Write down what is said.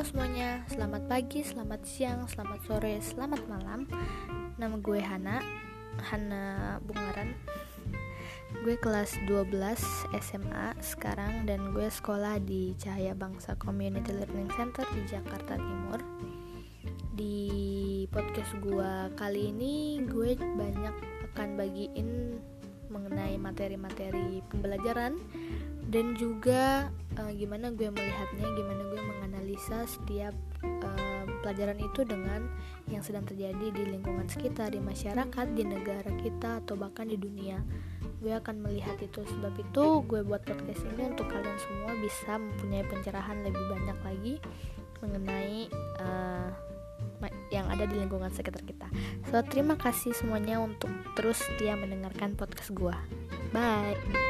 selamat pagi, selamat siang, selamat sore, selamat malam. Nama gue Hana, Hana Bungaran. Gue kelas 12 SMA sekarang dan gue sekolah di Cahaya Bangsa Community Learning Center di Jakarta Timur. Di podcast gue kali ini gue banyak akan bagiin mengenai materi-materi pembelajaran dan juga uh, gimana gue melihatnya, gimana gue menganalisa setiap uh, pelajaran itu dengan yang sedang terjadi di lingkungan sekitar, di masyarakat, di negara kita atau bahkan di dunia. Gue akan melihat itu sebab itu gue buat podcast ini untuk kalian semua bisa mempunyai pencerahan lebih banyak lagi mengenai ada di lingkungan sekitar kita. So, terima kasih semuanya untuk terus setia mendengarkan podcast gue. Bye.